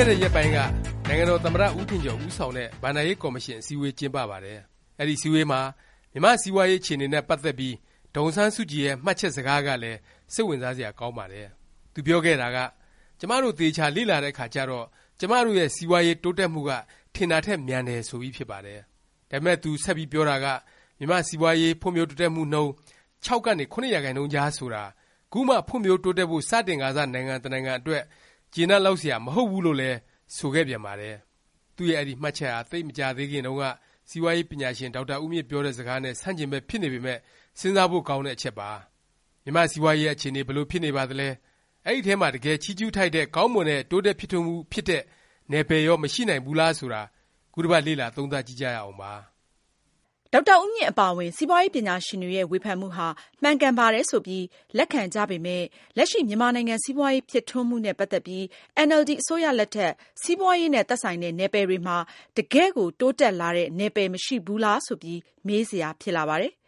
ခဲ့တဲ့ရက်ပိုင်းက နိုင်ငံတော် သမ္မတ ဦးထင်ကျော် ဦးဆောင်တဲ့ ဘဏ္ဍာရေး ကော်မရှင် အစည်းအဝေး ကျင်းပပါတယ်။အဲဒီ အစည်းအဝေးမှာ မြန်မာ့စီးပွားရေး အခြေအနေနဲ့ ပတ်သက်ပြီး ဒေါ်အောင်ဆန်းစုကြည်ရဲ့ မှတ်ချက်စကားကလည်း စိတ်ဝင်စားစရာ ကောင်းပါတယ်။သူပြောခဲ့တာက“ကျမတို့ သေချာလေ့လာတဲ့အခါကျတော့ ကျမတို့ရဲ့ စီးပွားရေး တိုးတက်မှုက ထင်တာထက် မြန်တယ်”ဆိုပြီး ဖြစ်ပါတယ်။ဒါပေမယ့် သူ ဆက်ပြီး ပြောတာက မြန်မာ့စီးပွားရေး ဖွံ့ဖြိုးတိုးတက်မှုနှုန်း ၆ ကနေ ၇ ရာခိုင်နှုန်းကြား ဆိုတာ ခုမှ ဖွံ့ဖြိုးတိုးတက်ဖို့ စတင်ကာစနိုင်ငံ တစ်နိုင်ငံအတွက် ကျေနပ်လောက်စရာ မဟုတ်ဘူးလို့လည်း ဆိုခဲ့ပြန်ပါတယ်။သူ့ရဲ့ အဲဒီ မှတ်ချက်ဟာ သိပ်မကြာသေးခင်တုန်းက စီးပွားရေးပညာရှင် ဒေါက်တာဦးမြင့် ပြောတဲ့စကားနဲ့ ဆန့်ကျင်ဘက် ဖြစ်နေပေမယ့် စဉ်းစားဖို့ ကောင်းတဲ့ အချက်ပါ။မြန်မာ့စီးပွားရေးအခြေအနေ ဘယ်လို ဖြစ်နေပါသလဲ၊အဲဒီထဲမှာ တကယ် ချီးကျူးထိုက်တဲ့ ကောင်းမွန်တဲ့ တိုးတက်ဖြစ်ထွန်းမှု ဖြစ်တဲ့ နယ်ပယ်ရော မရှိနိုင်ဘူးလား ဆိုတာ ခုတစ်ပတ် လေ့လာသုံးသပ်ကြည့်ကြရအောင်ပါ။ ဒေါက်တာဦးမြင့်အပါအဝင် စီးပွားရေးပညာရှင်တွေရဲ့ ဝေဖန်မှုဟာ မှန်ကန်ပါတယ်ဆိုပြီး လက်ခံကြပေမယ့် လက်ရှိ မြန်မာနိုင်ငံ စီးပွားရေးဖြစ်ထွန်းမှုနဲ့ ပတ်သက်ပြီးအင်န်အယ်လ်ဒီအစိုးရလက်ထက် စီးပွားရေးနဲ့ သက်ဆိုင်တဲ့ နယ်ပယ်တွေမှာ တကယ့်ကို တိုးတက်လာတဲ့ နယ်ပယ်မရှိဘူးလားဆိုပြီး မေးစရာဖြစ်လာပါတယ်။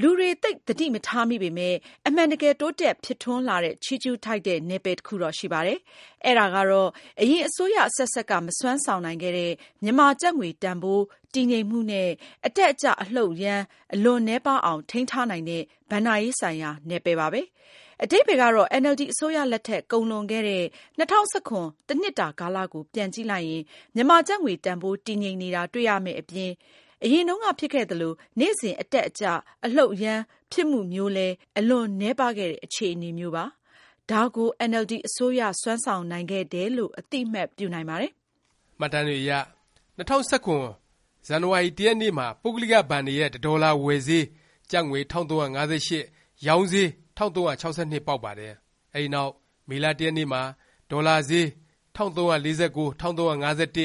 လူတွေ သိပ်သတိမထားမိပေမယ့် အမှန်တကယ် တိုးတက်ဖြစ်ထွန်းလာတဲ့ ချီးကျူးထိုက်တဲ့ နယ်ပယ်တစ်ခုတော့ ရှိပါတယ်။အဲဒါကတော့ အရင်အစိုးရအဆက်ဆက်က မစွမ်းဆောင်နိုင်ခဲ့တဲ့ မြန်မာကျပ်ငွေတန်ဘိုး တည်ငြိမ်မှုနဲ့ အတက်အကျ အလှုပ်အရမ်း အလွန်နည်းပါးအောင် ထိန်းထားနိုင်တဲ့ ဘဏ္ဍာရေးဆိုင်ရာ နယ်ပယ်ပါပဲ။အဓိပ္ပါယ်ကတော့အင်န်အယ်လ်ဒီအစိုးရလက်ထက် ကုန်လွန်ခဲ့တဲ့ ၂၀၁၇တစ်နှစ်တာကာလကို ပြန်ကြည့်လိုက်ရင် မြန်မာကျပ်ငွေတန်ဘိုး တည်ငြိမ်နေတာ တွေ့ရမယ့်အပြင် အရင်တုန်းက ဖြစ်ခဲ့သလို နေ့စဉ် အတက်အကျ အလှုပ်အရမ်း ဖြစ်မှုမျိုးလည်း အလွန်နည်းပါးခဲ့တဲ့ အခြေအနေမျိုးပါ။ဒါကို အင်န်အယ်လ်ဒီ အစိုးရ စွမ်းဆောင်နိုင်ခဲ့တယ်လို့ အသိအမှတ်ပြုနိုင်ပါတယ်။မှတ်တမ်းတွေအရ ၂၀၁၇ ဇန်နဝါရီ ၁ ရက်နေ့မှာ ပုဂ္ဂလိက ဘဏ်တွေရဲ့ တစ်ဒေါ်လာ ဝယ်ဈေး ကျပ်ငွေ ၁၃၅၈၊ရောင်းဈေး ၁၃၆၂ ပေါက်ပါတယ်။အဲဒီနောက် မေလ ၁ ရက်နေ့မှာ ဒေါ်လာဈေး ၁၃၄၉၊၁၃၅၁၊သြ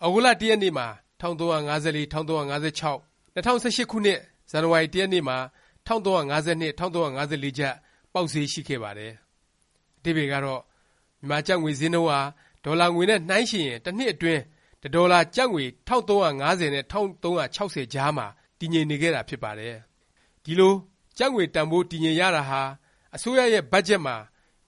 ဂုတ်လ ၁ ရက်နေ့မှာ ၁၃၅၄၊၁၃၅၆၊၂၀၁၈ ခုနှစ် ဇန်နဝါရီ ၁ ရက်နေ့မှာ ၁၃၅၂၊၁၃၅၄ ကျပ် ပေါက်ဈေး ရှိခဲ့ပါတယ်။အဓိပ္ပါယ်ကတော့ မြန်မာကျပ်ငွေဈေးနှုန်းဟာ ဒေါ်လာငွေနဲ့ နှိုင်းယှဉ်ရင် တစ်နှစ်အတွင်း တစ်ဒေါ်လာ ကျပ်ငွေ ၁၃၅၀ နဲ့ ၁၃၆၀ ကြားမှာ တည်ငြိမ်နေခဲ့တာ ဖြစ်ပါတယ်။ဒီလို ကျပ်ငွေတန်ဘိုး တည်ငြိမ်ရတာဟာ အစိုးရရဲ့ ဘတ်ဂျက်မှာ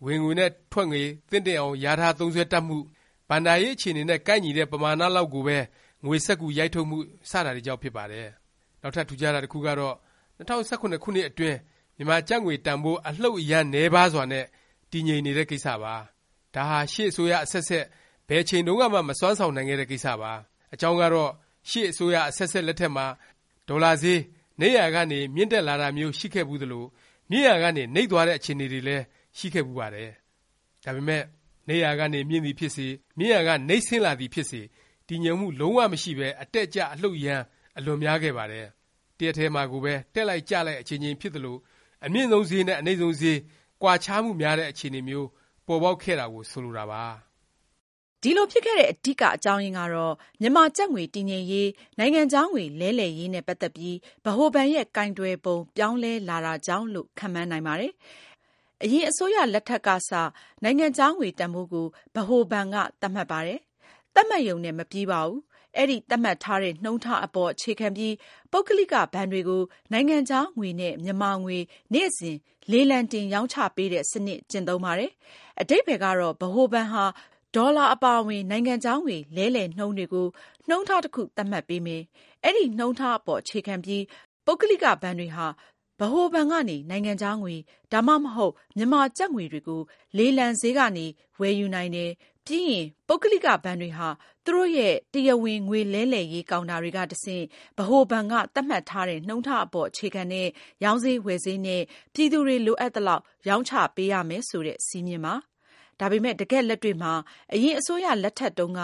ဝင်ငွေနဲ့ ထွက်ငွေ သင့်တင့်အောင် လျာထား သုံးစွဲတတ်မှု၊ဘဏ္ဍာရေး အခြေအနေနဲ့ ကိုက်ညီတဲ့ ပမာဏလောက်ကိုပဲ ငွေစက္ကူရိုက်ထုတ်မှု စတာတွေကြောင့် ဖြစ်ပါတယ်။နောက်ထပ် ထူးခြားတာ တစ်ခုကတော့ ၂၀၁၇ ခုနှစ်အတွင်း မြန်မာကျပ်ငွေ တန်ဘိုး အလှုပ်အရမ်း နည်းပါးစွာနဲ့ တည်ငြိမ်နေတဲ့ ကိစ္စပါ။ဒါဟာ ရှေ့အစိုးရ အဆက်ဆက် ဘယ်အချိန်တုန်းကမှ မစွမ်းဆောင်နိုင်ခဲ့တဲ့ ကိစ္စပါ။အကြောင်းကတော့ ရှေ့အစိုးရ အဆက်ဆက် လက်ထက်မှာ ဒေါ်လာဈေး နိမ့်ရာကနေ မြင့်တက်လာတာမျိုး ရှိခဲ့ဖူးသလို၊မြင့်ရာကနေ နိမ့်သွားတဲ့ အခြေအနေတွေလည်း ရှိခဲ့ဖူးပါတယ်။ဒါပေမယ့် နိမ့်ရာကနေ မြင့်သည်ဖြစ်စေ၊မြင့်ရာက နိမ့်ဆင်းလာသည်ဖြစ်စေ တည်ငြိမ်မှု လုံး၀ မရှိပဲ အတက်အကျ အလှုပ်အရမ်း အလွန်များခဲ့ပါတယ်။တစ်ရက်တည်းမှာကိုပဲ တက်လိုက် ကျလိုက် အကြိမ်ကြိမ် ဖြစ်သလို၊အမြင့်ဆုံးဈေးနဲ့ အနိမ့်ဆုံးဈေး ကွာခြားမှုများတဲ့ အခြေအနေမျိုး ပေါ်ပေါက်ခဲ့တာကို ဆိုလိုတာပါ။ဒီလိုဖြစ်ခဲ့တဲ့ အဓိက အကြောင်းရင်းကတော့ မြန်မာကျပ်ငွေ တည်ငြိမ်ရေး၊နိုင်ငံခြားငွေ လဲလှယ်ရေးနဲ့ ပတ်သက်ပြီး ဗဟိုဘဏ်ရဲ့ ကိုင်တွယ်ပုံ ပြောင်းလဲလာတာကြောင့်လို့ ခန့်မှန်းနိုင်ပါတယ်။အရင် အစိုးရလက်ထက်ကစ နိုင်ငံခြားငွေ တန်ဘိုးကို ဗဟိုဘဏ်က သတ်မှတ်ပါတယ်။ သတ်မှတ်ရုံနဲ့ မပြီးပါဘူး။အဲဒီ သတ်မှတ်ထားတဲ့ နှုန်းထားအပေါ် အခြေခံပြီး ပုဂ္ဂလိက ဘဏ်တွေကို နိုင်ငံခြားငွေနဲ့ မြန်မာငွေ နေ့စဉ် လေလံတင် ရောင်းချပေးတဲ့ စနစ် ကျင့်သုံးပါတယ်။အဓိပ္ပါယ်ကတော့ ဗဟိုဘဏ်ဟာ ဒေါ်လာ အပါအဝင် နိုင်ငံခြားငွေ လဲလှယ်နှုန်းတွေကို နှုန်းထား တစ်ခု သတ်မှတ်ပေးမယ်၊အဲဒီ နှုန်းထားအပေါ် အခြေခံပြီး ပုဂ္ဂလိက ဘဏ်တွေဟာ ဗဟိုဘဏ်ကနေ နိုင်ငံခြားငွေ ဒါမှမဟုတ် မြန်မာကျပ်ငွေတွေကို လေလံဈေးကနေ ဝယ်ယူနိုင်တယ်၊ ပြီးရင် ပုဂ္ဂလိကဘဏ်တွေဟာ သူတို့ရဲ့ တရားဝင် ငွေလဲလှယ်ရေးကောင်တာတွေကတဆင့် ဗဟိုဘဏ်က သတ်မှတ်ထားတဲ့ နှုန်းထားအပေါ် အခြေခံတဲ့ ရောင်းဈေး ဝယ်ဈေးနဲ့ ပြည်သူတွေ လိုအပ်သလောက် ရောင်းချပေးရမယ်ဆိုတဲ့ စည်းမျဉ်းပါ။ဒါပေမယ့် တကယ့်လက်တွေ့မှာ အရင်အစိုးရလက်ထက်တုန်းက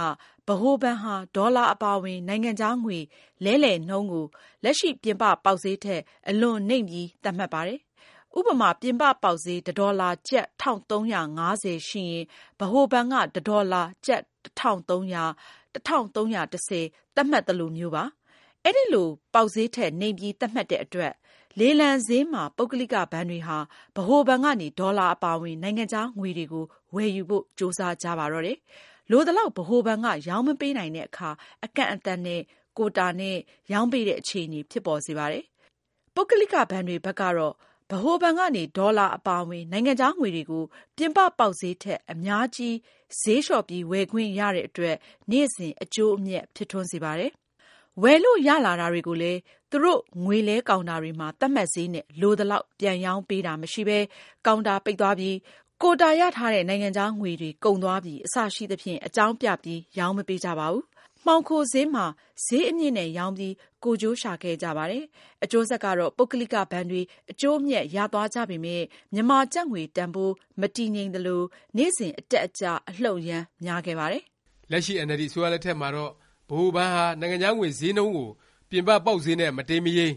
ဗဟိုဘဏ်ဟာ ဒေါ်လာအပါအဝင် နိုင်ငံခြားငွေ လဲလှယ်နှုန်းကို လက်ရှိ ပြင်ပပေါက်ဈေးထက် အလွန်နိမ့်ပြီး သတ်မှတ်ပါတယ်။ ဥပမာ ပြင်ပပေါက်ဈေး တစ်ဒေါ်လာ ကျပ် ၁၃၅၀ ရှိရင် ဗဟိုဘဏ်က တစ်ဒေါ်လာ ကျပ် ၁၃၀၀၊၁၃၁၀ သတ်မှတ်သလိုမျိုးပါ။အဲလို ပေါက်ဈေးထက် နိမ့်ပြီး သတ်မှတ်တဲ့အတွက် လေလံဈေးမှာ ပုဂ္ဂလိက ဘဏ်တွေဟာ ဗဟိုဘဏ်ကနေ ဒေါ်လာ အပါအဝင် နိုင်ငံခြားငွေတွေကို ဝယ်ယူဖို့ ကြိုးစားကြပါတော့တယ်။လိုသလောက် ဗဟိုဘဏ်က ရောင်းမပေးနိုင်တဲ့အခါ အကန့်အသတ်နဲ့ ကိုတာနဲ့ ရောင်းပေးတဲ့ အခြေအနေ ဖြစ်ပေါ်စေပါတယ်။ပုဂ္ဂလိက ဘဏ်တွေဘက်ကတော့ ဗဗဟိုဘဏ်ကနေ ဒေါ်လာအပါအဝင် နိုင်ငံခြားငွေတွေကို ပြင်ပပေါက်ဈေးထက် အများကြီးဈေးလျှော့ပြီး ဝယ်ခွင့်ရတဲ့အတွက် နေ့စဉ်အကျိုးအမြတ် ဖြစ်ထွန်းစေပါတယ်။ဝယ်လို့ရလာတာတွေကိုလည်း သူတို့ငွေလဲကောင်တာတွေမှာ သတ်မှတ်ဈေးနဲ့ လိုသလောက် ပြန်ရောင်းပေးတာမရှိပဲကောင်တာပိတ်သွားပြီ၊ကိုတာရထားတဲ့ နိုင်ငံခြားငွေတွေ ကုန်သွားပြီ အစရှိသဖြင့် အကြောင်းပြပြီး ရောင်းမပေးကြပါဘူး။ မှောင်ခိုဈေးမှာ ဈေးအမြင့်နဲ့ ရောင်းပြီး ကိုယ်ကျိုးရှာခဲ့ကြပါတယ်။အကျိုးဆက်ကတော့ ပုဂ္ဂလိကဘဏ်တွေ အကျိုးအမြတ် ရသွားကြပေမယ့် မြန်မာကျပ်ငွေတန်ဘိုး မတည်ငြိမ်သလို နေ့စဉ် အတက်အကျ အလှုပ်အရမ်း များခဲ့ပါတယ်။လက်ရှိ အင်န်အယ်လ်ဒီ အစိုးရလက်ထက်မှာတော့ ဗဟိုဘဏ်ဟာ နိုင်ငံခြားငွေ ဈေးနှုန်းကို ပြင်ပ ပေါက်ဈေးနဲ့ မတိမ်းမယိမ်း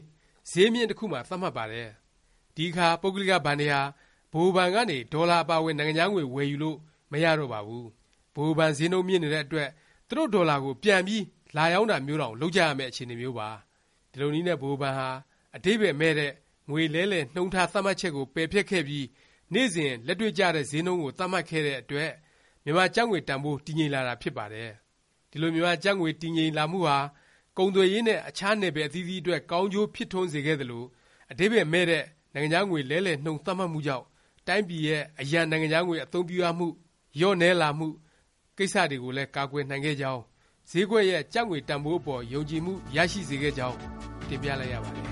ဈေးမျဉ်း တစ်ခုမှာ သတ်မှတ်ပါတယ်။ဒီအခါ ပုဂ္ဂလိက ဘဏ်တွေဟာ ဗဟိုဘဏ်ကနေ ဒေါ်လာ အပါအဝင် နိုင်ငံခြားငွေ ဝယ်ယူလို့ မရတော့ပါဘူး။ဗဟိုဘဏ် ဈေးနှုန်းမြင့်နေတဲ့အတွက် သူတို့ဒေါ်လာကို ပြန်ပြီး လာရောင်းတာမျိုးတောင် လုပ်ကြရမယ့် အခြေအနေမျိုးပါ။ဒီလိုနည်းနဲ့ ဗဟိုဘဏ်ဟာ အဓိပ္ပါယ်မဲ့တဲ့ ငွေလဲလှယ်နှုန်းထား သတ်မှတ်ချက်ကို ပယ်ဖျက်ခဲ့ပြီး နေ့စဉ် လက်တွေ့ကျတဲ့ ဈေးနှုန်းကို သတ်မှတ်ခဲ့တဲ့အတွက် မြန်မာကျပ်ငွေတန်ဘိုး တည်ငြိမ်လာတာ ဖြစ်ပါတယ်။ဒီလို မြန်မာကျပ်ငွေ တည်ငြိမ်လာမှုဟာ ကုန်သွယ်ရေးနဲ့ အခြားနယ်ပယ် အသီးသီးအတွက် ကောင်းကျိုးဖြစ်ထွန်းစေခဲ့သလို၊အဓိပ္ပါယ်မဲ့တဲ့ နိုင်ငံခြားငွေ လဲလှယ်နှုန်း သတ်မှတ်မှုကြောင့် တိုင်းပြည်ရဲ့ အရန်နိုင်ငံခြားငွေ အသုံးပြုရမှု လျော့နည်းလာမှု ကိစ္စတွေကိုလည်း ကာကွယ်နိုင်ခဲ့ကြောင်း၊ဈေးကွက်ရဲ့ ကျပ်ငွေတန်ဘိုးအပေါ် ယုံကြည်မှု ရရှိစေခဲ့ကြောင်း တင်ပြလိုက်ရပါတယ်